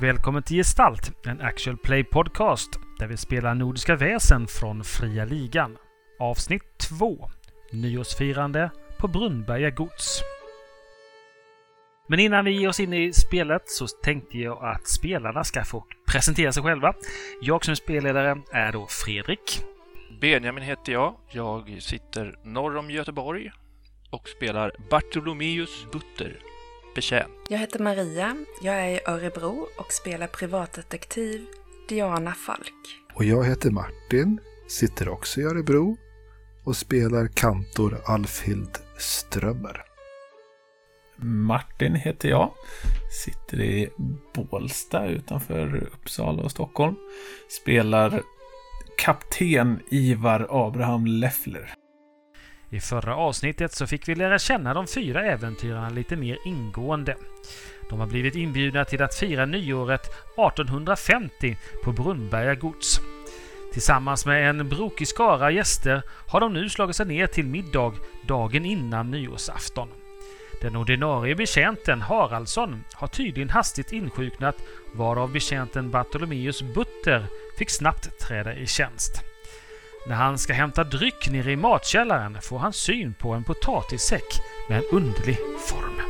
Välkommen till Gestalt, en actual play podcast där vi spelar Nordiska väsen från Fria Ligan. Avsnitt 2. Nyårsfirande på Brunnberga gods. Men innan vi ger oss in i spelet så tänkte jag att spelarna ska få presentera sig själva. Jag som är spelledare är då Fredrik. Benjamin heter jag. Jag sitter norr om Göteborg och spelar Bartolomeus Butter, betjänt. Jag heter Maria, jag är i Örebro och spelar privatdetektiv Diana Falk. Och jag heter Martin, sitter också i Örebro och spelar kantor Alfhild Strömmer. Martin heter jag. Sitter i Bålsta utanför Uppsala och Stockholm. Spelar kapten Ivar Abraham Leffler. I förra avsnittet så fick vi lära känna de fyra äventyrarna lite mer ingående. De har blivit inbjudna till att fira nyåret 1850 på Brunnberga gods. Tillsammans med en brokig skara gäster har de nu slagit sig ner till middag dagen innan nyårsafton. Den ordinarie betjänten Haraldsson har tydligen hastigt insjuknat varav betjänten Bartolomeus Butter fick snabbt träda i tjänst. När han ska hämta dryck nere i matkällaren får han syn på en potatissäck med en underlig form.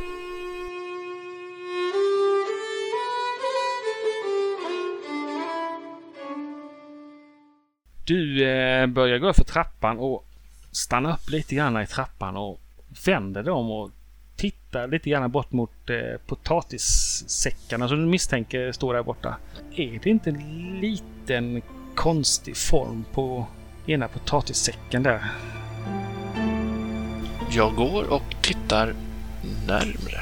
Du eh, börjar gå för trappan och stannar upp lite grann i trappan och vänder dig om och tittar lite grann bort mot eh, potatissäckarna som du misstänker står där borta. Är det inte en liten konstig form på ena potatissäcken där? Jag går och tittar närmre.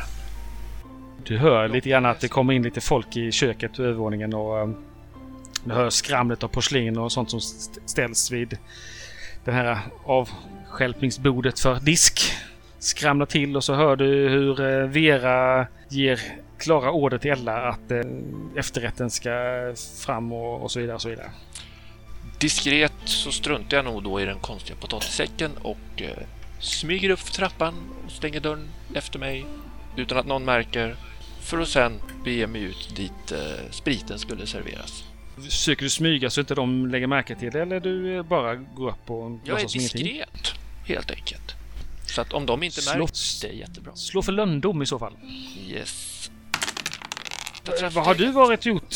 Du hör lite grann att det kommer in lite folk i köket och övervåningen och um, du hör skramlet av porslin och sånt som st- ställs vid det här avstjälpningsbordet för disk. Skramlar till och så hör du hur eh, Vera ger klara order till Ella att eh, efterrätten ska fram och så vidare och så vidare. Diskret så struntar jag nog då i den konstiga potatissäcken och eh, smyger upp för trappan och stänger dörren efter mig utan att någon märker för att sen bege mig ut dit eh, spriten skulle serveras. Försöker du smyga så inte de lägger märke till det eller du eh, bara går upp och Jag är som ingenting? diskret, helt enkelt. Så att om de inte Slå- märker, det är jättebra. Slå för lönndom i så fall. Yes. Eh, Vad har du varit gjort?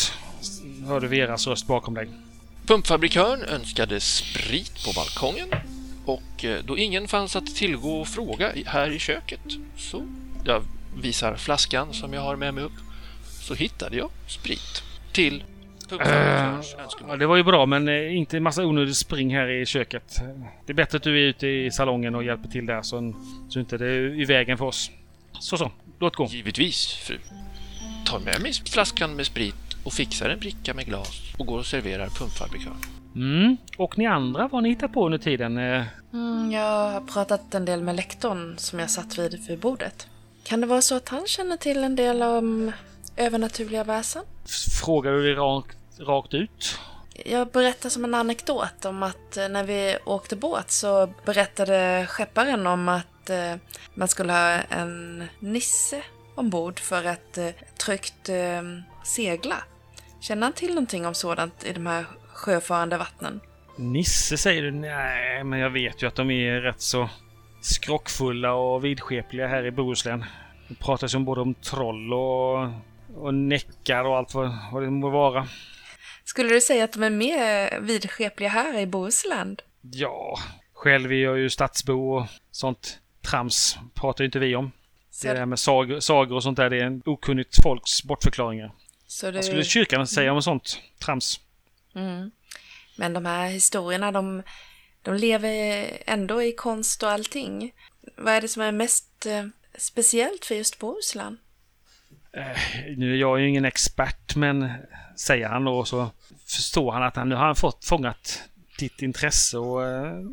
Hörde Veras röst bakom dig. Pumpfabrikören önskade sprit på balkongen och eh, då ingen fanns att tillgå och fråga här i köket så jag visar flaskan som jag har med mig upp så hittade jag sprit till pumpfabrikörens Ja, önskemål. det var ju bra, men eh, inte massa onödigt spring här i köket. Det är bättre att du är ute i salongen och hjälper till där så, så inte det är i vägen för oss. Så så, låt gå. Givetvis, fru. Tar med mig flaskan med sprit och fixar en bricka med glas och går och serverar pumpfabrikören. Mm. Och ni andra, vad har ni hittat på under tiden? Eh, Mm, jag har pratat en del med lektorn som jag satt vid vid bordet. Kan det vara så att han känner till en del om övernaturliga väsen? Frågar du det rakt, rakt ut? Jag berättar som en anekdot om att eh, när vi åkte båt så berättade skepparen om att eh, man skulle ha en nisse ombord för att tryggt segla. Känner han till någonting om sådant i de här sjöfarande vattnen? Nisse säger du? Nej, men jag vet ju att de är rätt så skrockfulla och vidskepliga här i Bohuslän. Det pratas ju både om troll och, och näckar och allt vad, vad det må vara. Skulle du säga att de är mer vidskepliga här i Bohuslän? Ja, själv är jag ju stadsbo och sånt trams pratar ju inte vi om. Så, Det där med sag, sagor och sånt där, det är en okunnigt folks bortförklaringar. Så du... Vad skulle kyrkan säga om sånt trams? Mm. Men de här historierna, de, de lever ändå i konst och allting. Vad är det som är mest eh, speciellt för just Bohuslän? Nu är jag ju ingen expert, men säger han då så förstår han att han, nu har han fått fångat ditt intresse och eh,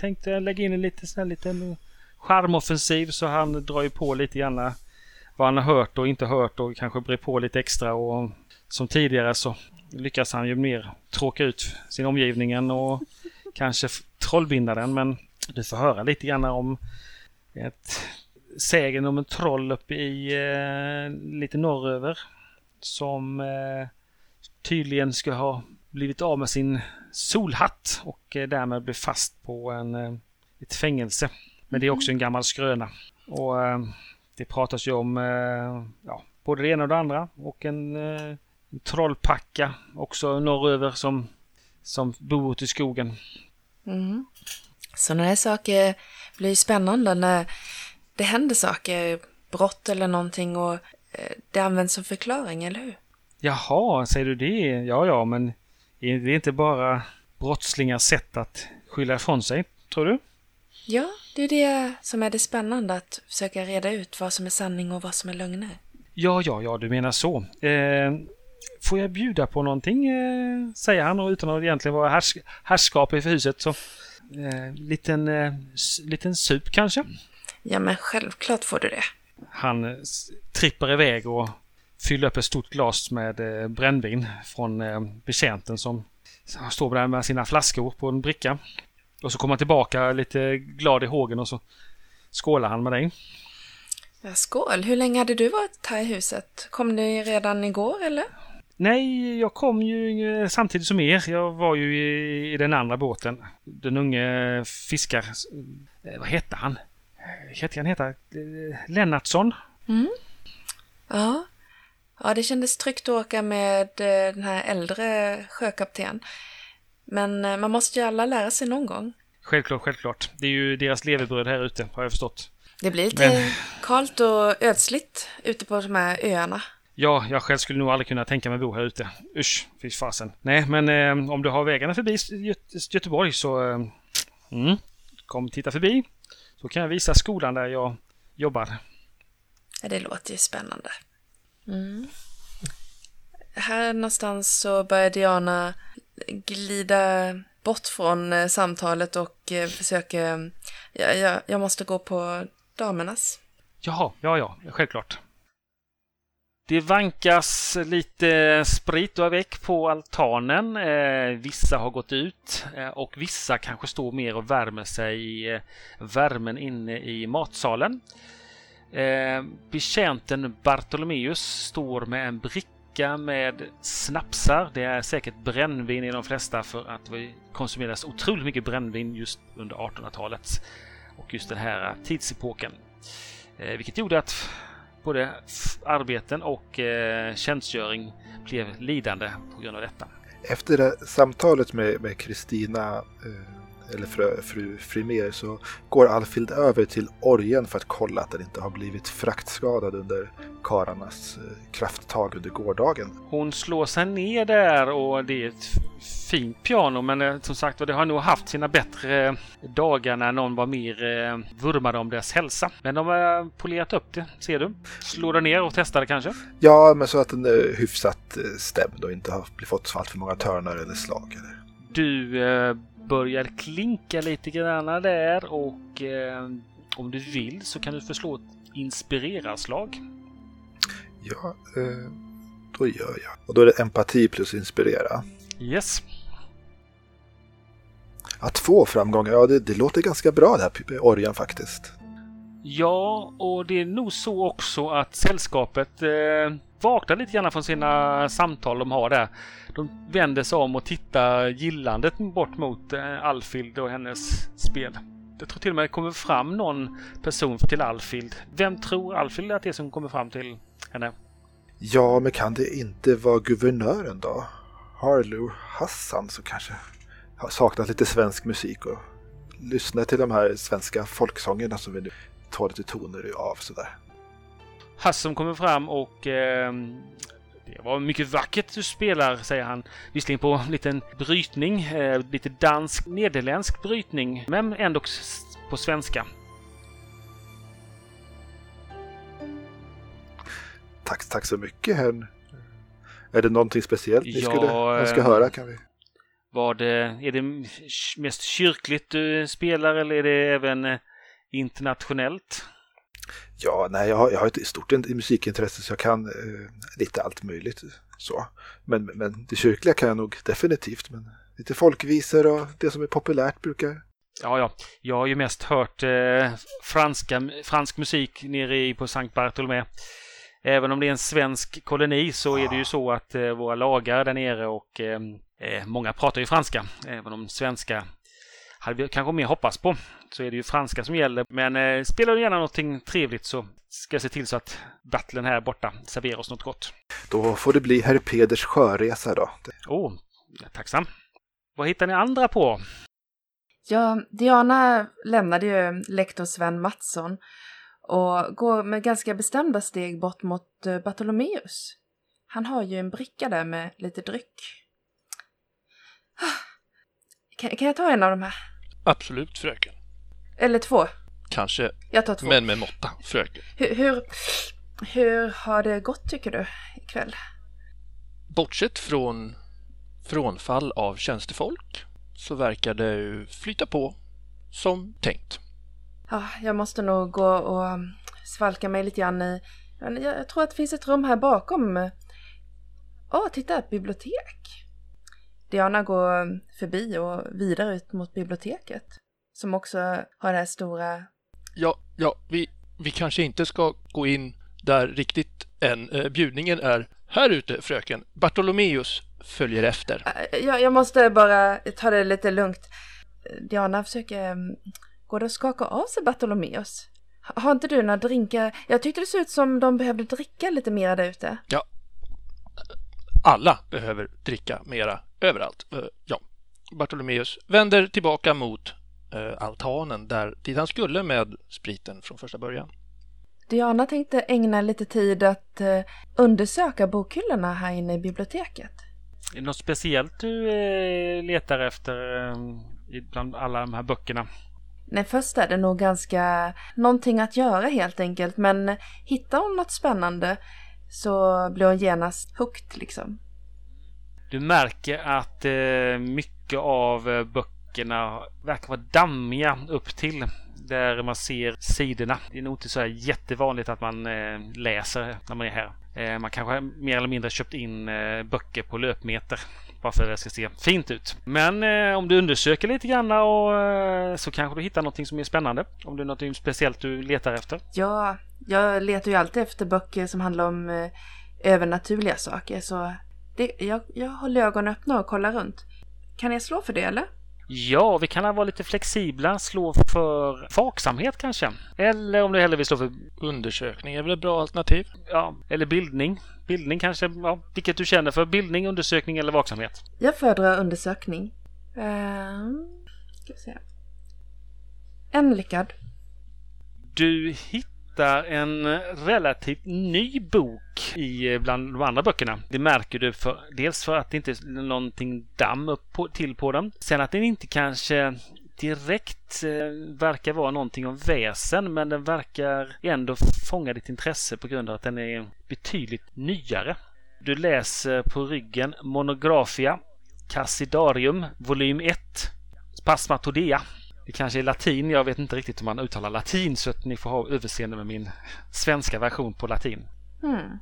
tänkte lägga in en lite, sån här liten charmoffensiv så han drar ju på lite grann vad han har hört och inte hört och kanske brer på lite extra och som tidigare så lyckas han ju mer tråka ut sin omgivning och kanske trollbinda den men du får höra lite grann om ett sägen om en troll uppe i eh, lite norröver. som eh, tydligen ska ha blivit av med sin solhatt och eh, därmed blev fast på en, eh, ett fängelse. Men det är också en gammal skröna. Och eh, det pratas ju om eh, ja, både det ena och det andra och en, eh, en trollpacka också norröver som, som bor ute i skogen. Mm. Sådana här saker blir ju spännande när det händer saker, brott eller någonting och eh, det används som förklaring, eller hur? Jaha, säger du det? Ja, ja, men är det inte bara brottslingars sätt att skylla ifrån sig, tror du? Ja, det är det som är det spännande, att försöka reda ut vad som är sanning och vad som är lögner. Ja, ja, ja, du menar så. Eh, får jag bjuda på någonting, eh, säger han och utan att egentligen vara härs härskap i huset så eh, liten, eh, liten sup kanske? Ja, men självklart får du det. Han trippar iväg och fyller upp ett stort glas med eh, brännvin från eh, betjänten som står där med sina flaskor på en bricka. Och så kommer han tillbaka lite glad i hågen och så skålar han med dig. Ja, skål! Hur länge hade du varit här i huset? Kom ni redan igår, eller? Nej, jag kom ju samtidigt som er. Jag var ju i, i den andra båten. Den unge fiskar... eh, Vad hette han? Eh, Hette han heta? Eh, Lennartsson? Ja. Ja, det kändes tryggt att åka med den här äldre sjökapten. Men eh, man måste ju alla lära sig någon gång. Självklart, självklart. Det är ju deras levebröd här ute, har jag förstått. Det blir lite Men- kallt och ödsligt ute på de här öarna. Ja, jag själv skulle nog aldrig kunna tänka mig bo här ute. Usch, fy fasen. Nej, men eh, om du har vägarna förbi Gö- Göteborg så... Eh, mm, kom titta förbi. Så kan jag visa skolan där jag jobbar. Ja, det låter ju spännande. Mm. Här någonstans så börjar Diana glida bort från eh, samtalet och eh, försöker... Ja, ja, jag måste gå på damernas. Jaha, ja, ja, självklart. Det vankas lite sprit och avec på altanen. Eh, vissa har gått ut eh, och vissa kanske står mer och värmer sig i eh, värmen inne i matsalen. Eh, betjänten Bartolomeus står med en bricka med snapsar. Det är säkert brännvin i de flesta för att det konsumeras otroligt mycket brännvin just under 1800-talet och just den här tidsepoken. Eh, vilket gjorde att både arbeten och eh, tjänstgöring blev lidande på grund av detta. Efter det samtalet med med Kristina, eh, eller fru, fru Frimér, så går Alfhild över till orgen för att kolla att den inte har blivit fraktskadad under kararnas eh, krafttag under gårdagen. Hon slår sig ner där och det är ett fint piano men eh, som sagt det har nog haft sina bättre dagar när någon var mer eh, vurmade om dess hälsa. Men de har polerat upp det, ser du. Slår den ner och testar det kanske. Ja, men så att den är hyfsat eh, stämd och inte har fått allt för många törnar eller slag. Eller. Du eh, börjar klinka lite grann där och eh, om du vill så kan du förslå ett inspirerarslag. Ja, eh, då gör jag. Och då är det empati plus inspirera. Yes. Ja, två framgångar, ja det, det låter ganska bra det här orgen faktiskt. Ja, och det är nog så också att sällskapet eh, vaknar lite grann från sina samtal de har där. De vänder sig om och tittar gillandet bort mot eh, Alfild och hennes spel. Jag tror till och med det kommer fram någon person till Alfild. Vem tror Alfild att det är som kommer fram till henne? Ja, men kan det inte vara guvernören då? Harlow Hassan som kanske har saknat lite svensk musik och lyssnar till de här svenska folksångerna som vi nu tar lite toner av sådär. Hassum kommer fram och eh, det var mycket vackert du spelar, säger han. Visserligen på en liten brytning, eh, lite dansk, nederländsk brytning, men ändå på svenska. Tack, tack så mycket herrn. Är det någonting speciellt ni Ja, skulle önska eh, höra? Kan vi? Var det, är det mest kyrkligt du spelar eller är det även eh, internationellt? Ja, nej, jag har, jag har ett stort in- musikintresse så jag kan eh, lite allt möjligt. Så. Men, men det kyrkliga kan jag nog definitivt. Men lite folkvisor och det som är populärt brukar... Ja, ja. Jag har ju mest hört eh, franska, fransk musik nere i, på Sankt Bartolomé. Även om det är en svensk koloni så är det ju så att eh, våra lagar där nere och eh, eh, många pratar ju franska. Även om svenska hade vi kanske mer hoppas på. Så är det ju franska som gäller. Men eh, spelar du gärna någonting trevligt så ska jag se till så att battlen här borta serverar oss något gott. Då får det bli herr Peders sjöresa då. Åh, oh, tacksam. Vad hittar ni andra på? Ja, Diana lämnade ju lektor Sven Mattsson och går med ganska bestämda steg bort mot eh, Bartolomeus. Han har ju en bricka där med lite dryck. Kan, kan jag ta en av de här? Absolut, fröken. Eller två? Kanske, Jag tar två. men med måtta, fröken. Hur, hur, hur har det gått tycker du ikväll? Bortsett från frånfall av tjänstefolk så verkar det flyta på som tänkt. Ja, jag måste nog gå och um, svalka mig lite grann i... Jag, tror att det finns ett rum här bakom. Åh, titta, ett bibliotek. Diana går förbi och vidare ut mot biblioteket. Som också har det här stora... Ja, ja, vi, vi kanske inte ska gå in där riktigt än. Eh, bjudningen är här ute, fröken. Bartolomeus följer efter. Äh, Jag, jag måste bara ta det lite lugnt. Diana försöker... Går det att skaka av sig Bartolomeus? Ha- Har inte du några drinkar? Jag tyckte det såg ut som de behövde dricka lite mer där ute. Ja, alla behöver dricka mera överallt. Eh, Ja, Bartolomeus vänder tillbaka mot eh, altanen där dit han skulle med spriten från första början. Diana tänkte ägna lite tid att eh, undersöka bokhyllorna här inne i biblioteket. Är det något speciellt du letar efter bland alla de här böckerna? Nej, först är det nog ganska någonting att göra helt enkelt, men hittar hon något spännande så blir hon genast hooked liksom. Du märker att eh, mycket av eh, böckerna verkar vara dammiga upp till där man ser sidorna. Det är nog inte så här jättevanligt att man eh, läser när man är här. Eh, man kanske mer eller mindre köpt in eh, böcker på löpmeter bara för att det ska se fint ut. Men eh, om du undersöker lite grann och, eh, så kanske du hittar någonting som är spännande. Om det är något speciellt du letar efter. Ja, jag letar ju alltid efter böcker som handlar om eh, övernaturliga saker, så det, jag, jag håller ögonen öppna och kollar runt. Kan jag slå för det eller? Ja, vi kan vara lite flexibla. Slå för vaksamhet kanske. Eller om du hellre vill slå för Undersökning är väl ett bra alternativ? ja, eller bildning. Bildning kanske, ja, vilket du känner för. Bildning, undersökning eller vaksamhet. Jag föredrar undersökning. Ehm, ska vi se. En lyckad. Du hittar en eh, relativt ny bok i eh, bland de andra böckerna. Det märker du för, dels för att det inte är någonting damm upp på, till på den. Sen att den inte kanske direkt eh, verkar vara någonting om väsen men den verkar ändå fånga ditt intresse på grund av att den är betydligt nyare. Du läser på ryggen Monografia Cassidarium volym 1 Spasmatodea. Det kanske är latin, jag vet inte riktigt hur man uttalar latin så att ni får ha överseende med min svenska version på latin. Hmm.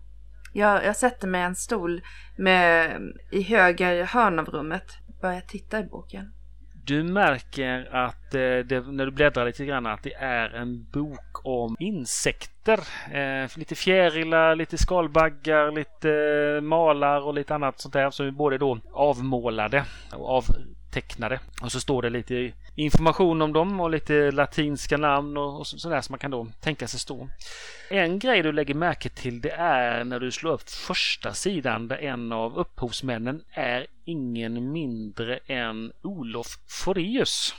Jag, jag sätter mig i en stol med, i höger hörn av rummet. Börjar titta i boken. Du märker att eh, det, när du bläddrar lite grann att det är en bok om insekter. Eh, lite fjärilar, lite skalbaggar, lite eh, malar och lite annat sånt där som är både då avmålade och avtecknade. Och så står det lite information om dem och lite latinska namn och, och så- sådär som man kan då tänka sig stå. En grej du lägger märke till det är när du slår upp första sidan där en av upphovsmännen är ingen mindre än Olof Foreus.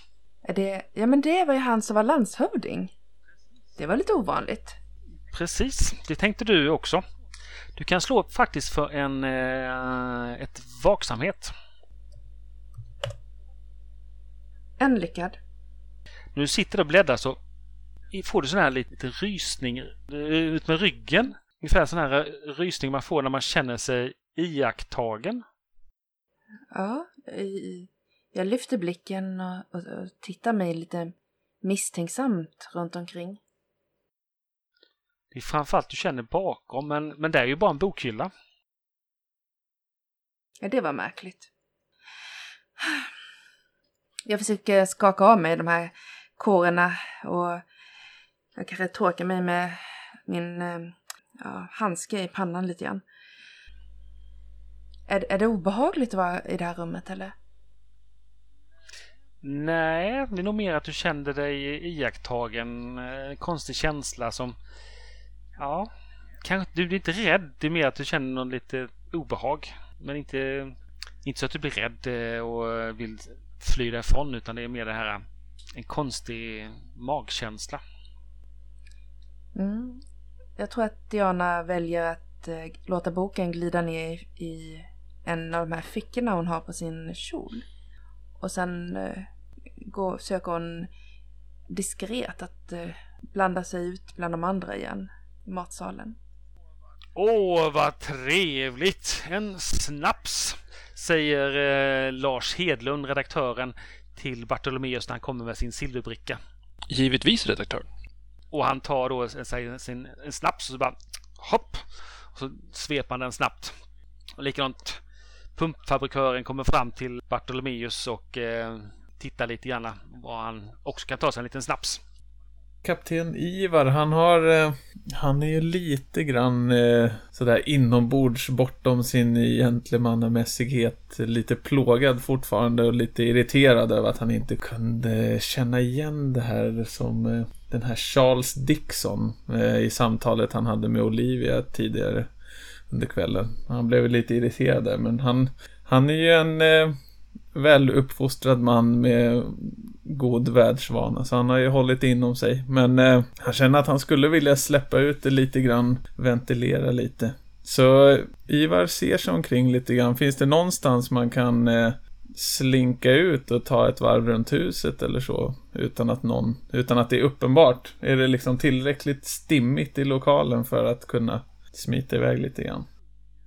Det, ja men det var ju han som var landshövding. Det var lite ovanligt. Precis, det tänkte du också. Du kan slå upp faktiskt för en eh, ett vaksamhet. En lyckad. Du sitter och bläddrar så får du sån här lite rysning eh, ut med ryggen. Ungefär sån här eh, rysning man får när man känner sig iakttagen. Ja, jag lyfter blicken och tittar mig lite misstänksamt runt omkring. Det är framförallt du känner bakom, men, men det är ju bara en bokhylla. Ja, det var märkligt. Jag försöker skaka av mig de här kårerna och jag kanske torkar mig med min eh, ja, handske i pannan lite grann. Är, är det obehagligt att vara i det här rummet eller? Nej, det är nog mer att du kände dig iakttagen. En konstig känsla som... Ja, kanske du blir inte rädd. Det är mer att du känner någon lite obehag. Men inte, inte så att du blir rädd eh, och vill fly därifrån utan det är mer det här en konstig magkänsla. Mm. Jag tror att Diana väljer att eh, låta boken glida ner i en av de här fickorna hon har på sin kjol. Och sen eh, går, söker hon diskret att eh, blanda sig ut bland de andra igen i matsalen. Åh, vad trevligt! En snaps! Säger eh, Lars Hedlund, redaktören, till Bartolomeus när han kommer med sin silverbricka. Givetvis redaktör. Och han tar då sin, sin, en snaps och så bara hopp! Och så sveper han den snabbt. Och likadant pumpfabrikören kommer fram till Bartolomeus och eh, tittar lite grann vad han också kan ta sig en liten snaps. Kapten Ivar, han har... Eh, han är ju lite grann eh, sådär inombords bortom sin gentlemannamässighet. Lite plågad fortfarande och lite irriterad över att han inte kunde känna igen det här som eh, den här Charles Dixon eh, i samtalet han hade med Olivia tidigare under kvällen. Han blev lite irriterad där, men han, han är ju en eh, väl väluppfostrad man med god världsvana. Så han har ju hållit inom sig. Men eh, han känner att han skulle vilja släppa ut det lite grann, ventilera lite. Så Ivar ser sig omkring lite grann. Finns det någonstans man kan eh, slinka ut och ta ett varv runt huset eller så? Utan att någon, utan att det är uppenbart. Är det liksom tillräckligt stimmigt i lokalen för att kunna smita iväg lite grann?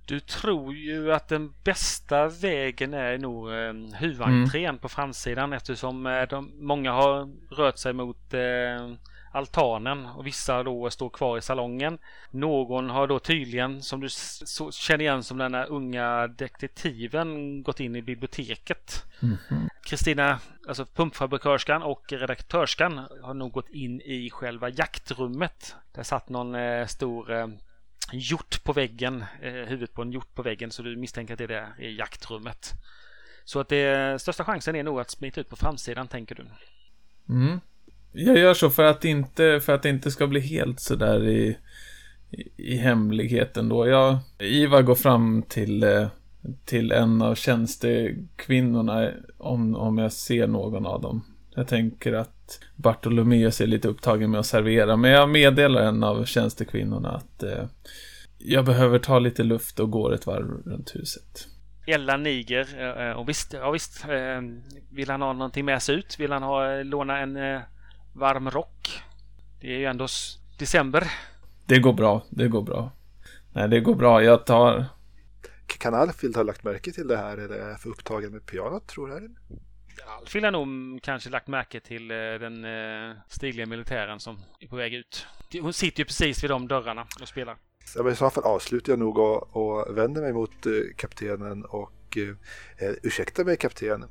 Du tror ju att den bästa vägen är nog eh, huvudentrén mm. på framsidan eftersom eh, de, många har rört sig mot eh, altanen och vissa då står kvar i salongen. Någon har då tydligen, som du så, känner igen som den här unga detektiven, gått in i biblioteket. Kristina, mm. alltså pumpfabrikörskan och redaktörskan har nog gått in i själva jaktrummet. Där satt någon eh, stor eh, hjort på väggen, eh, huvudet på en hjort på väggen så du misstänker att det är det i jaktrummet. Så att det största chansen är nog att smita ut på framsidan tänker du. Mm. Jag gör så för att inte, för att det inte ska bli helt sådär i, i, i hemligheten då. Jag, Ivar går fram till, eh, till en av tjänstekvinnorna om, om jag ser någon av dem. Jag tänker att Bartolomeus är lite upptagen med att servera, men jag meddelar en av tjänstekvinnorna att eh, jag behöver ta lite luft och går ett varv runt huset. Ella niger eh, och visst, ja visst, eh, vill han ha någonting med sig ut? Vill han ha, låna en eh, varm rock? Det är ju ändå december. Det går bra, det går bra. Nej, det går bra. Jag tar... Kan Alfield ha lagt märke till det här eller är för upptagen med pianot tror du? Alfhild har nog kanske lagt märke till eh, den eh, stigliga militären som är på väg ut. Hon sitter ju precis vid de dörrarna och spelar. Ja, men I så fall avslutar jag nog och, och vänder mig mot eh, kaptenen och eh, ursäkta mig kapten.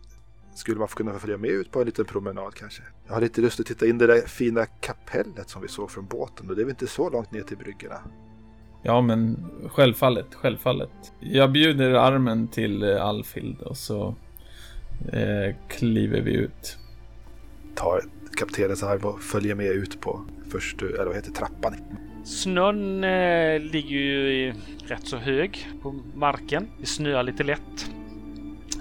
Skulle man få kunna följa med ut på en liten promenad kanske? Jag har lite lust att titta in det där fina kapellet som vi såg från båten och det är väl inte så långt ner till bryggorna? Ja, men självfallet, självfallet. Jag bjuder armen till Alfild och så eh, kliver vi ut. Tar kaptenens arm och följer med ut på först, eller vad heter trappan. Snön eh, ligger ju rätt så hög på marken. Det snöar lite lätt.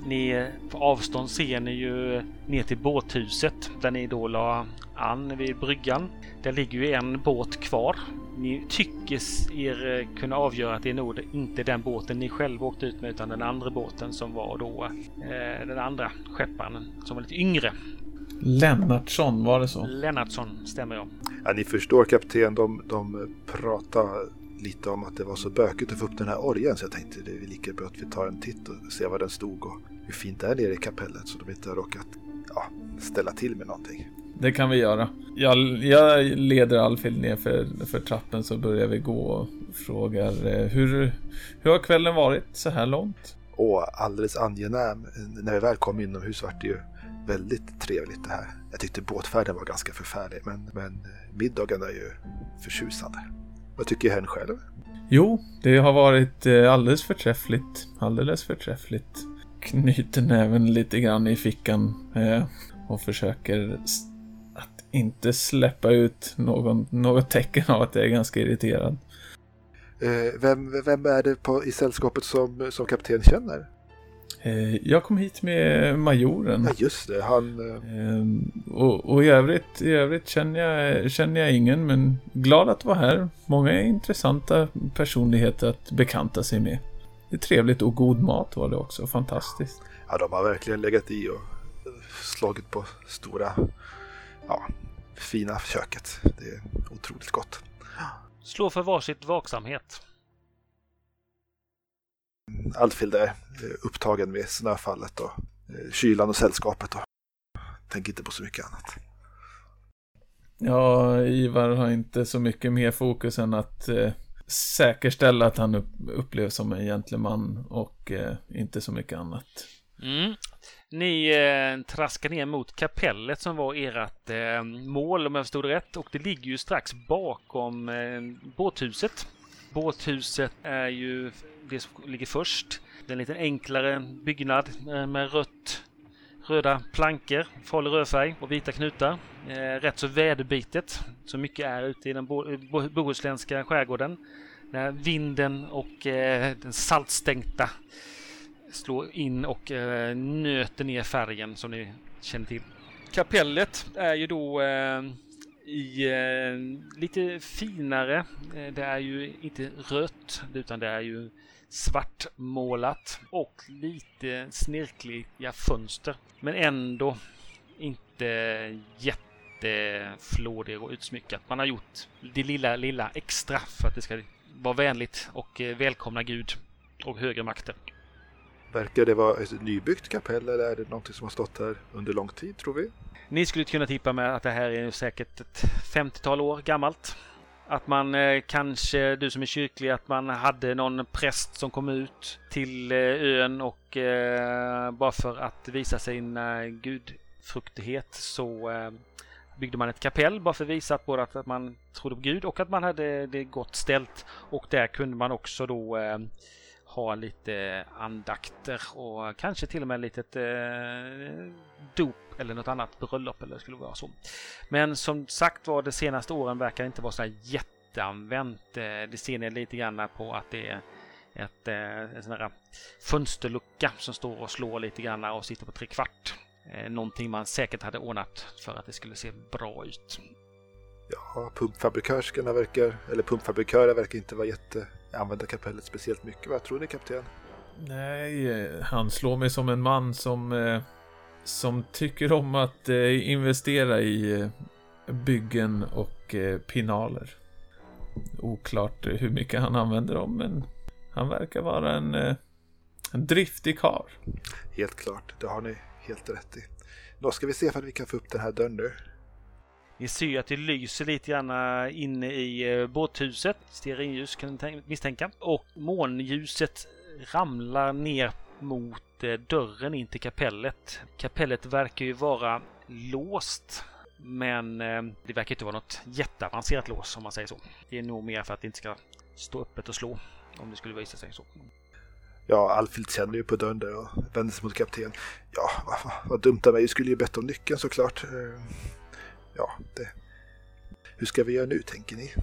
Ni på avstånd ser ni ju ner till båthuset där ni då la an vid bryggan. Där ligger ju en båt kvar. Ni tycker er eh, kunna avgöra att det är nog inte den båten ni själva åkte ut med utan den andra båten som var då eh, den andra skepparen som var lite yngre. Lennartsson, var det så? Lennartsson, stämmer jag. Ja, ni förstår kapten, de, de pratade lite om att det var så bökigt att få upp den här orgen så jag tänkte det är lika bra att vi tar en titt och ser var den stod och hur fint det är nere i kapellet så de inte har råkat ja, ställa till med någonting. Det kan vi göra. Jag, jag leder Alfhild ner för, för trappen så börjar vi gå och frågar eh, hur, hur har kvällen varit så här långt? Och alldeles angenäm. När vi väl kom inomhus var det ju väldigt trevligt det här. Jag tyckte båtfärden var ganska förfärlig men, men middagen är ju förtjusande. Vad tycker herrn själv? Jo, det har varit eh, alldeles förträffligt. Alldeles förträffligt. Knyter näven lite grann i fickan eh, och försöker inte släppa ut någon, något tecken av att jag är ganska irriterad. Eh, vem, vem är det på, i sällskapet som, som kapten känner? Eh, jag kom hit med majoren. Ja, just det. Han... Eh, och, och i, övrigt, i övrigt känner jag, känner jag ingen, men glad att vara här. Många intressanta personligheter att bekanta sig med. Det är trevligt och god mat var det också. Fantastiskt. Ja, de har verkligen legat i och slagit på stora, ja, fina köket. Det är otroligt gott. Slå för varsitt vaksamhet. Alfhild är upptagen med snöfallet och kylan och sällskapet och tänker inte på så mycket annat. Ja, Ivar har inte så mycket mer fokus än att eh, säkerställa att han upp, upplevs som en gentleman och eh, inte så mycket annat. Mm. Ni eh, traskar ner mot kapellet som var ert eh, mål om jag förstod rätt och det ligger ju strax bakom eh, båthuset. Båthuset är ju det som ligger först. Det är en lite enklare byggnad eh, med rött, röda plankor, farlig rödfärg och vita knutar. Eh, rätt så väderbitet, så mycket är ute i den bo bo bohuslänska skärgården. När vinden och eh, den saltstänkta slår in och eh, nöter ner färgen som ni känner till. Kapellet är ju då eh, i eh, lite finare. Eh, det är ju inte rött utan det är ju svartmålat och lite snirkliga fönster. Men ändå inte jätteflådig och utsmyckat. Man har gjort det lilla, lilla extra för att det ska vara vänligt och eh, välkomna Gud och högre makter. Verkar det vara ett nybyggt kapell eller är det någonting som har stått här under lång tid tror vi? Ni skulle kunna tippa med att det här är säkert ett 50-tal år gammalt. Att man eh, kanske, du som är kyrklig, att man hade någon präst som kom ut till eh, ön och eh, bara för att visa sin eh, gudfruktighet så eh, byggde man ett kapell bara för att visa att både att man trodde på Gud och att man hade det gott ställt. Och där kunde man också då eh, ha lite andakter och kanske till och med lite eh, dop eller något annat bröllop eller skulle vara så. Men som sagt var, de senaste åren verkar inte vara så här jätteanvänt. Eh, det ser ni lite grann på att det är ett, eh, en sån här fönsterlucka som står och slår lite grann och sitter på tre kvart. Eh, någonting man säkert hade ordnat för att det skulle se bra ut. Ja, pumpfabrikörskorna verkar, eller pumpfabrikörer verkar inte vara jätte använda kapellet speciellt mycket. Vad tror ni kapten? Nej, han slår mig som en man som, eh, som tycker om att eh, investera i eh, byggen och eh, pinaler. Oklart hur mycket han använder dem, men han verkar vara en, eh, en driftig karl. Helt klart, det har ni helt rätt i. Då ska vi se om vi kan få upp den här dörren nu. Ni ser ju att det lyser lite grann eh, inne i eh, båthuset. Stearinljus kan ni misstänka. Och månljuset ramlar ner mot eh, dörren in till kapellet. Kapellet verkar ju vara låst. Men det verkar inte vara något jätteavancerat lås om man säger så. Det är nog mer för att det inte ska stå öppet och slå. Om det skulle visa sig så. Ja, Alfhild känner ju på dörren där och vänder sig mot kapten. Ja, vad, vad dumt av mig. Jag skulle ju bett om nyckeln såklart ja, det... Hur ska vi göra nu, tänker ni?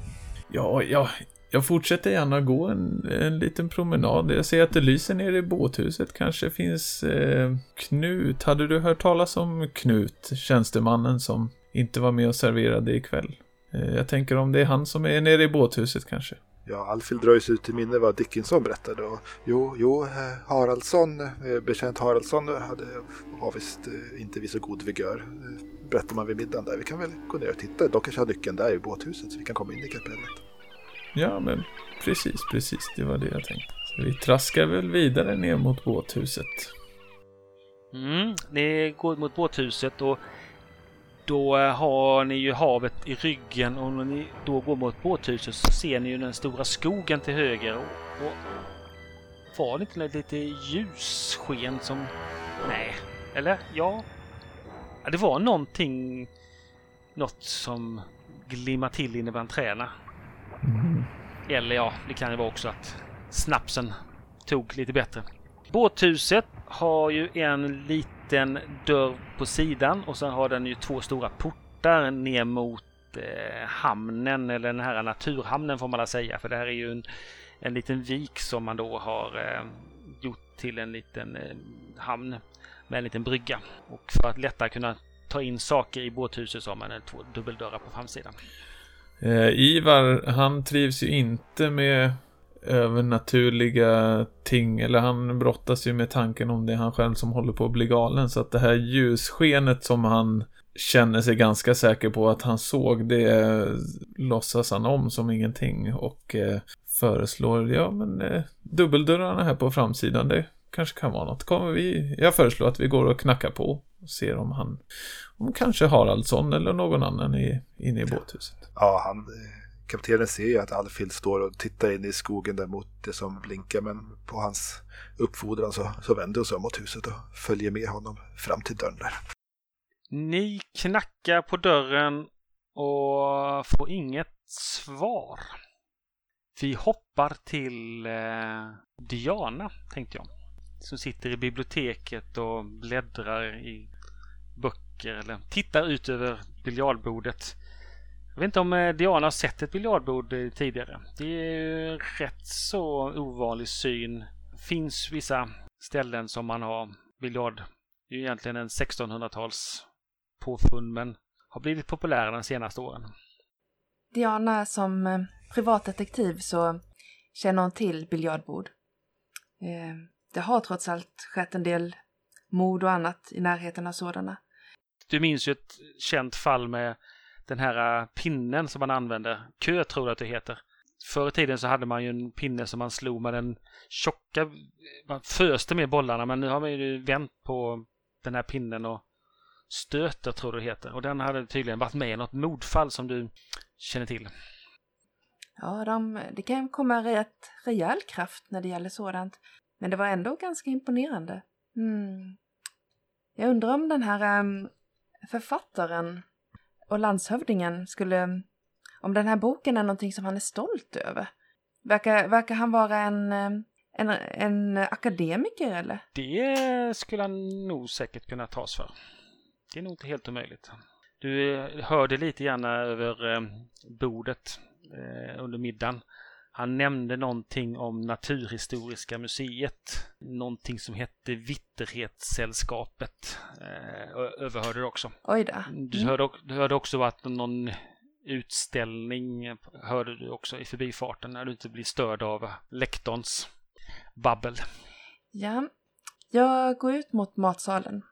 Ja, ja, jag fortsätter gärna gå en, en liten promenad. Jag ser att det lyser nere i båthuset. Kanske finns eh, Knut. Hade du hört talas om Knut, tjänstemannen som inte var med och serverade ikväll? Eh, jag tänker om det är han som är nere i båthuset kanske. Ja, Alfhild drar sig ut till minne vad Dickinson berättade. Och, jo, jo, eh, Haraldsson, eh, betjänt Haraldsson hade, var visst eh, inte vid så god vigör berättar man vid middagen där. Vi kan väl gå ner och titta. De kanske har nyckeln där i båthuset så vi kan komma in i kapellet. Ja, men precis, precis. Det var det jag tänkte. Så vi traskar väl vidare ner mot båthuset. Mm, ni går mot båthuset och då har ni ju havet i ryggen och när ni då går mot båthuset så ser ni ju den stora skogen till höger. Och, och var det inte lite ljussken som... Nej. Eller? Ja, Ja, det var någonting, något som glimmade till inne bland träna. Mm. Eller ja, det kan ju vara också att snapsen tog lite bättre. Båthuset har ju en liten dörr på sidan och sen har den ju två stora portar ner mot eh, hamnen eller den här naturhamnen får man säga. För det här är ju en, en liten vik som man då har eh, gjort till en liten eh, hamn med en liten brygga. Och för att lättare kunna ta in saker i båthuset så har man två dubbeldörrar på framsidan. Eh, Ivar, han trivs ju inte med övernaturliga ting, eller han brottas ju med tanken om det är han själv som håller på att bli galen, så att det här ljusskenet som han känner sig ganska säker på att han såg, det låtsas han om som ingenting och eh, föreslår, ja men eh, dubbeldörrarna här på framsidan, det kanske kan vara något. Kommer vi, jag föreslår att vi går och knackar på och ser om han, om kanske Haraldsson eller någon annan är inne i båthuset. Ja, han, eh, kaptenen ser ju att Alfhild står och tittar in i skogen där mot det som blinkar, men på hans uppfordran så, så vänder hon sig mot huset och följer med honom fram till dörren där. Ni knackar på dörren och får inget svar. Vi hoppar till eh, Diana, tänkte jag. Som sitter i biblioteket och bläddrar i böcker eller tittar ut över biljardbordet. Jag vet inte om eh, Diana har sett ett biljardbord eh, tidigare. Det är ju rätt så ovanlig syn. Det finns vissa ställen som man har biljard. Det är ju egentligen en 1600-tals påfund men har blivit populär de senaste åren. Diana som eh, privatdetektiv så känner hon till biljardbord. Det har trots allt skett en del mord och annat i närheten av sådana. Du minns ju ett känt fall med den här pinnen som man använder. Kö tror jag att det heter. Förr i tiden så hade man ju en pinne som man slog med den tjocka, man föste med bollarna men nu har man ju vänt på den här pinnen och stöter tror du det heter. Och den hade tydligen varit med i något mordfall som du känner till. Ja, de, det kan komma rätt rejäl kraft när det gäller sådant. Men det var ändå ganska imponerande. Mm. Jag undrar om den här um, författaren och landshövdingen skulle... Om den här boken är någonting som han är stolt över. Verkar, verkar han vara en, en, en akademiker eller? Det skulle han nog säkert kunna tas för. Det är nog inte helt omöjligt. Du hörde lite grann över eh, bordet eh, under middagen. Han nämnde någonting om Naturhistoriska museet. Någonting som hette Vitterhetssällskapet. Eh, överhörde du också. Oj då. Du, mm. hörde, du hörde också att någon utställning hörde du också i förbifarten när du inte blir störd av lektorns babbel. Ja, jag går ut mot matsalen.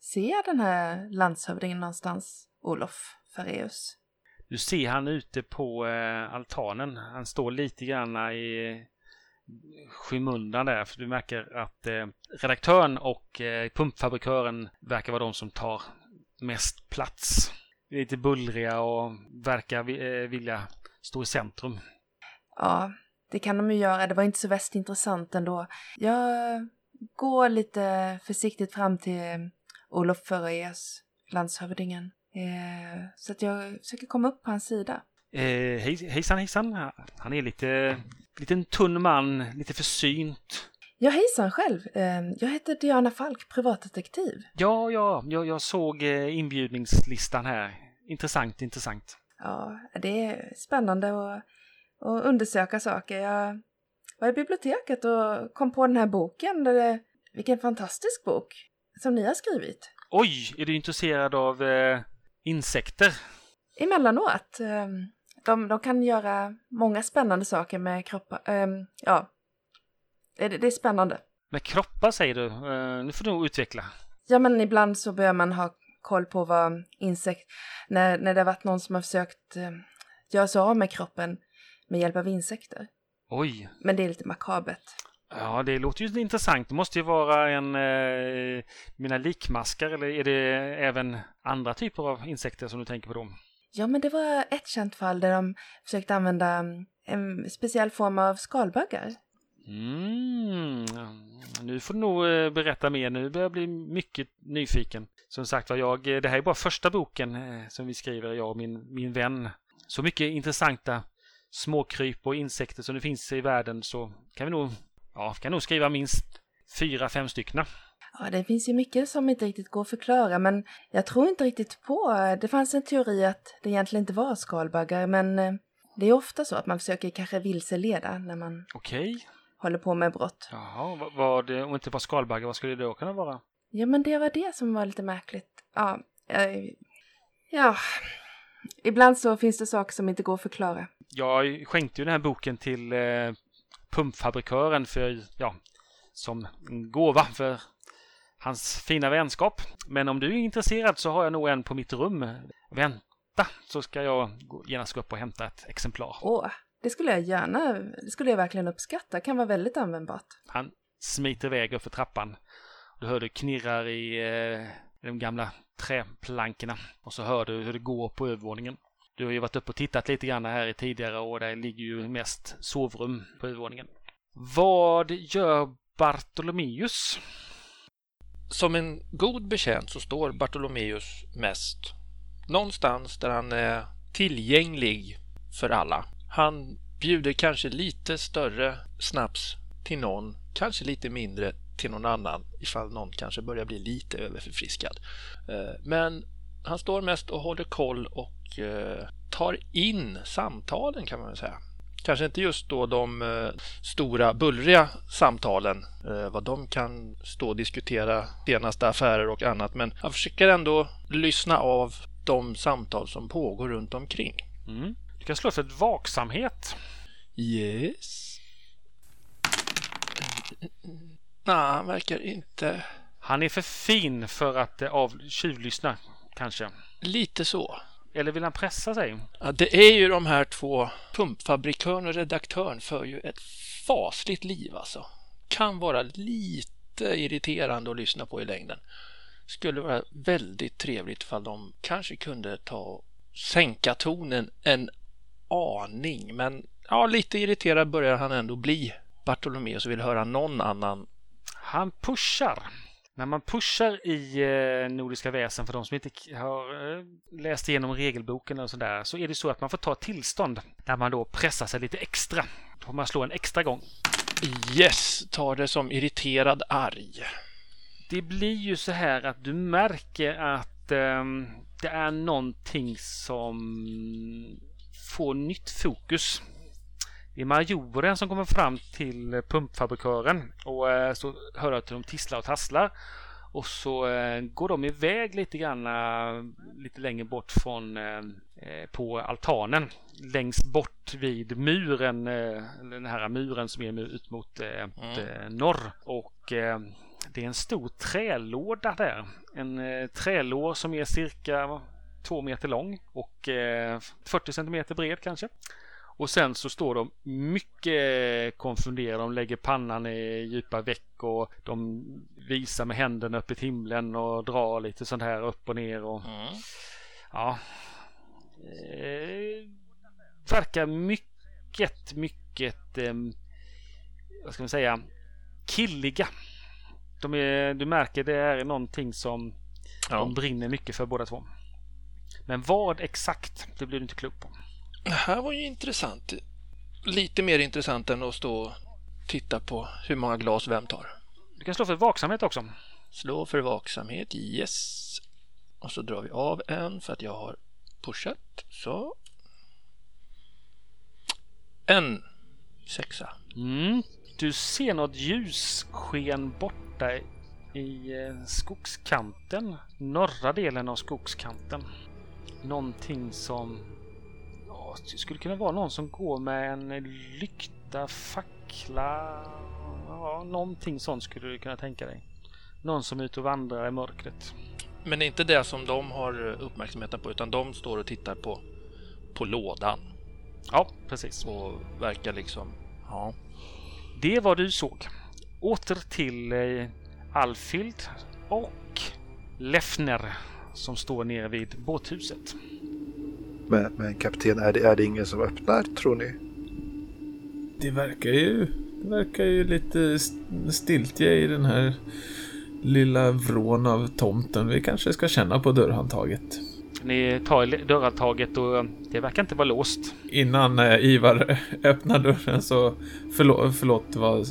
Ser jag den här landshövdingen någonstans, Olof Ferreus? Du ser han ute på eh, altanen. Han står lite grann i skymundan där. För du märker att eh, redaktören och eh, pumpfabrikören verkar vara de som tar mest plats. Lite bullriga och verkar eh, vilja stå i centrum. Ja, det kan de ju göra. Det var inte så väst intressant ändå. Jag går lite försiktigt fram till eh, Olof Ferreus, landshövdingen. Eh, så att jag försöker komma upp på hans sida. Eh, hej, hejsan hejsan. Han är lite, lite en tunn man, lite försynt. Ja, hejsan själv. Eh, jag heter Diana Falk, privatdetektiv. Ja, ja, jag, jag såg eh, inbjudningslistan här. Intressant, intressant. Ja, det är spännande att, att undersöka saker. Jag var i biblioteket och kom på den här boken. Det, vilken fantastisk bok som ni har skrivit. Oj, är du intresserad av eh, insekter? Emellanåt. Ehm, de, de kan göra många spännande saker med kroppar. Um, ja, det, det, är spännande. Med kroppar säger du? Uh, nu får du nog utveckla. Ja, men ibland så bör man ha koll på vad insekt... När, när det har varit någon som har försökt uh, göra sig av med kroppen med hjälp av insekter. Oj. Men det är lite makabert. Ja, det låter ju intressant. Det måste ju vara en eh, mina likmaskar eller är det även andra typer av insekter som du tänker på då? Ja, men det var ett känt fall där de försökte använda mm, en speciell form av skalbaggar. Mm, nu får du nog eh, berätta mer. Nu börjar jag bli mycket nyfiken. Som sagt var, jag, det här är bara första boken eh, som vi skriver, jag och min, min vän. Så mycket intressanta småkryp och insekter som det finns i världen så kan vi nog, ja, kan nog skriva minst fyra, fem stycken. Ja, det finns ju mycket som inte riktigt går att förklara, men jag tror inte riktigt på... Det fanns en teori att det egentligen inte var skalbaggar, men eh, det är ofta så att man försöker kanske vilseleda när man Okej. håller på med brott. Jaha, vad, vad, om det inte var skalbaggar, vad skulle det då kunna vara? Ja, men det var det som var lite märkligt. Ja, eh, ja. Ibland så finns det saker som inte går att förklara. Jag skänkte ju den här boken till eh, pumpfabrikören för, ja, som gåva för hans fina vänskap. Men om du är intresserad så har jag nog en på mitt rum. Vänta, så ska jag genast gå upp och hämta ett exemplar. Åh, det skulle jag gärna, det skulle jag verkligen uppskatta. Kan vara väldigt användbart. Han smiter iväg för trappan. Du hör det knirrar i eh, de gamla träplankorna. Och så hör du hur det går på övervåningen. Du har ju varit uppe och tittat lite grann här i tidigare och där ligger ju mest sovrum på övervåningen. Vad gör Bartolomeus? Som en god betjänt så står Bartolomeus mest någonstans där han är tillgänglig för alla. Han bjuder kanske lite större snaps till någon, kanske lite mindre till någon annan ifall någon kanske börjar bli lite överförfriskad. Eh, men han står mest och håller koll och eh, tar in samtalen kan man väl säga. Kanske inte just då de eh, stora bullriga samtalen, eh, vad de kan stå och diskutera senaste affärer och annat, men han försöker ändå lyssna av de samtal som pågår runt omkring. Mm. Du kan slå för ett vaksamhet. Yes. Nej, han verkar inte... Han är för fin för att eh, av tjuvlyssna, kanske. Lite så. Eller vill han pressa sig? Ja, det är ju de här två, pumpfabrikören och redaktören, för ju ett fasligt liv alltså. Kan vara lite irriterande att lyssna på i längden. Skulle vara väldigt trevligt ifall de kanske kunde ta och sänka tonen en aning. Men ja, lite irriterad börjar han ändå bli. Bartolomeus vill höra någon annan. Han pushar. När man pushar i eh, Nordiska väsen, för de som inte har eh, läst igenom regelboken och sådär, så är det så att man får ta tillstånd där man då pressar sig lite extra. Då får man slå en extra gång. Yes, tar det som irriterad arg. Det blir ju så här att du märker att ehm, det är någonting som får nytt fokus. Det är majoren som kommer fram till pumpfabrikören och eh, så hör du att de tisslar och tasslar. Och så eh, går de iväg lite grann eh, lite längre bort från eh, eh, på altanen. Längst bort vid muren, eh, den här muren som är ut mot eh, eh, norr. Och eh, det är en stor trälåda där. En eh, trälår som är cirka två meter lång och eh, 40 centimeter bred kanske. Och sen så står de mycket konfunderade. De lägger pannan i djupa veck och de visar med händerna upp i himlen och drar lite sånt här upp och ner. Och, ja. Eh, verkar mycket, mycket, eh, vad ska man säga, killiga. De är, du märker det är någonting som Ja. de brinner mycket för båda två. Men vad exakt, det blir du inte klok på. Det här var ju intressant. Lite mer intressant än att stå och titta på hur många glas vem tar. Du kan slå för vaksamhet också. Slå för vaksamhet, yes. Och så drar vi av en för att jag har pushat. Så. En sexa. Mm. Du ser något ljussken borta i eh, skogskanten. Norra delen av skogskanten. Någonting som... Ja, det skulle kunna vara någon som går med en lykta, fackla... Ja, någonting sånt skulle du kunna tänka dig. Någon som är ute och vandrar i mörkret. Men det är inte det som de har uppmärksamheten på utan de står och tittar på, på lådan Ja, precis. och verkar liksom... Ja. Det var du såg. Åter till eh, Alfild och Lefner som står nere vid båthuset. Men, men kapten, är det, är det ingen som öppnar tror ni? Det verkar ju, det verkar ju lite st- stiltje i den här lilla vrån av tomten. Vi kanske ska känna på dörrhandtaget. Ni tar dörrhandtaget och det verkar inte vara låst. Innan eh, Ivar öppnar dörren så... Förlåt, förlåt vad,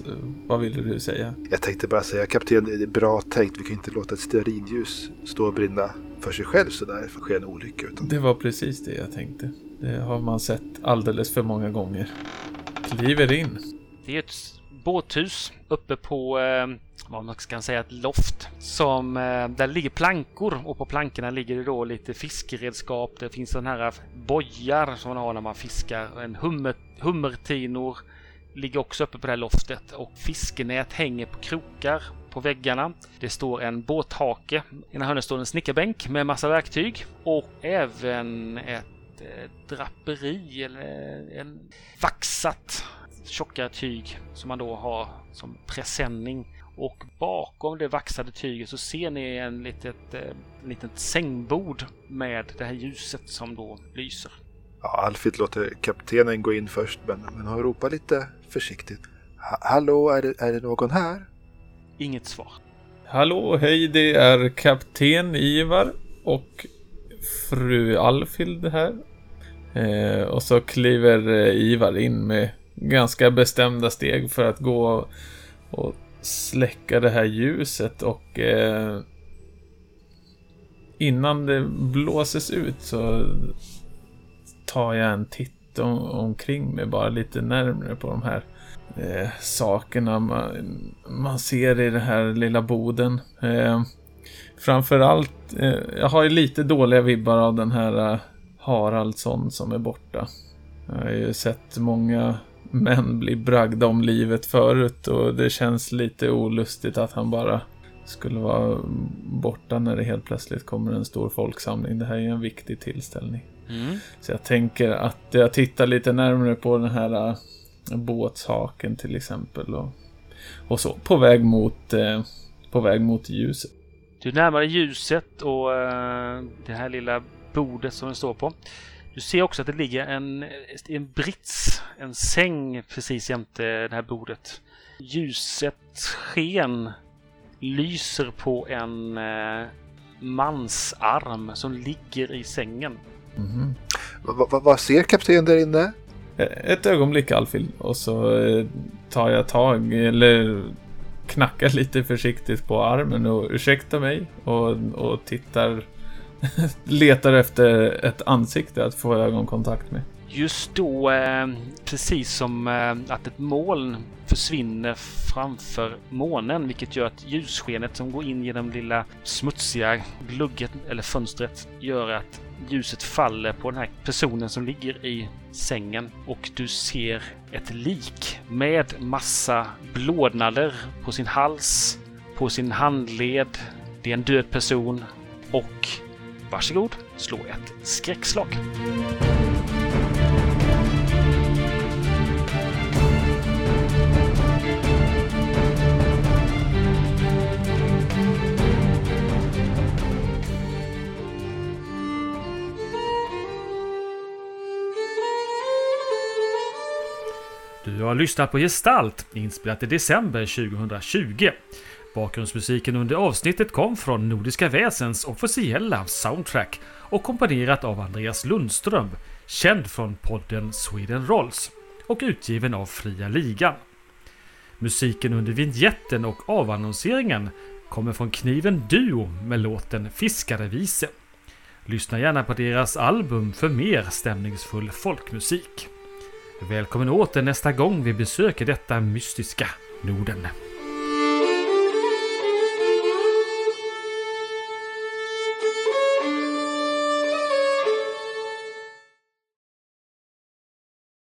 vad ville du säga? Jag tänkte bara säga kapten, det är bra tänkt. Vi kan inte låta ett stearinljus stå och brinna för sig själv sådär för att ske en olycka. Utan... Det var precis det jag tänkte. Det har man sett alldeles för många gånger. Kliver in. Det är ett båthus uppe på, eh, vad man ska säga, ett loft. Som, eh, där ligger plankor och på plankorna ligger det då lite fiskeredskap. Det finns sådana här bojar som man har när man fiskar. En hummer, hummertinor ligger också uppe på det här loftet och fiskenät hänger på krokar på väggarna. Det står en båthake. I ena hörnet står en snickarbänk med massa verktyg och även ett eh, draperi eller en vaxat tjockare tyg som man då har som presenning. Och bakom det vaxade tyget så ser ni en litet, eh, litet sängbord med det här ljuset som då lyser. Ja, Alfred låter kaptenen gå in först men, men han ropar lite försiktigt. Hallå, är det, är det någon här? Inget svar. Hallå, hej, det är kapten Ivar och fru Alfild här. Eh, och så kliver eh, Ivar in med ganska bestämda steg för att gå och släcka det här ljuset och eh, innan det blåses ut så tar jag en titt om, omkring mig bara lite närmre på de här eh, sakerna man, man ser i den här lilla boden. Eh, framförallt, eh, jag har ju lite dåliga vibbar av den här eh, Haraldsson som är borta. Jag har ju sett många män bli bragda om livet förut och det känns lite olustigt att han bara skulle vara borta när det helt plötsligt kommer en stor folksamling. Det här är ju en viktig tillställning. Mm. Så jag tänker att jag tittar lite närmare på den här äh, båtshaken till exempel. Och, och så, på väg mot, eh, på väg mot ljuset. Du närmar dig ljuset och eh, det här lilla bordet som den står på. Du ser också att det ligger en, en brits, en säng precis jämte det här bordet. Ljuset sken lyser på en eh, mansarm som ligger i sängen. Mhm. Va, va, vad ser kaptenen där inne? Eh, ett ögonblick Alfil och så eh, tar jag tag eller knackar lite försiktigt på armen och ursäkta mig och, och tittar letar efter ett ansikte att få ögonkontakt med. Just då, eh, precis som eh, att ett moln försvinner framför månen, vilket gör att ljusskenet som går in genom lilla smutsiga glugget eller fönstret gör att ljuset faller på den här personen som ligger i sängen och du ser ett lik med massa blådnader på sin hals, på sin handled. Det är en död person och varsågod, slå ett skräckslag. Har lyssnat på Gestalt, inspelat i december 2020. Bakgrundsmusiken under avsnittet kom från Nordiska Väsens officiella soundtrack och komponerat av Andreas Lundström, känd från podden Sweden Rolls och utgiven av Fria Ligan. Musiken under vignetten och avannonseringen kommer från Kniven Duo med låten Fiskarevise. Lyssna gärna på deras album för mer stämningsfull folkmusik. Välkommen åter nästa gång vi besöker detta mystiska Norden.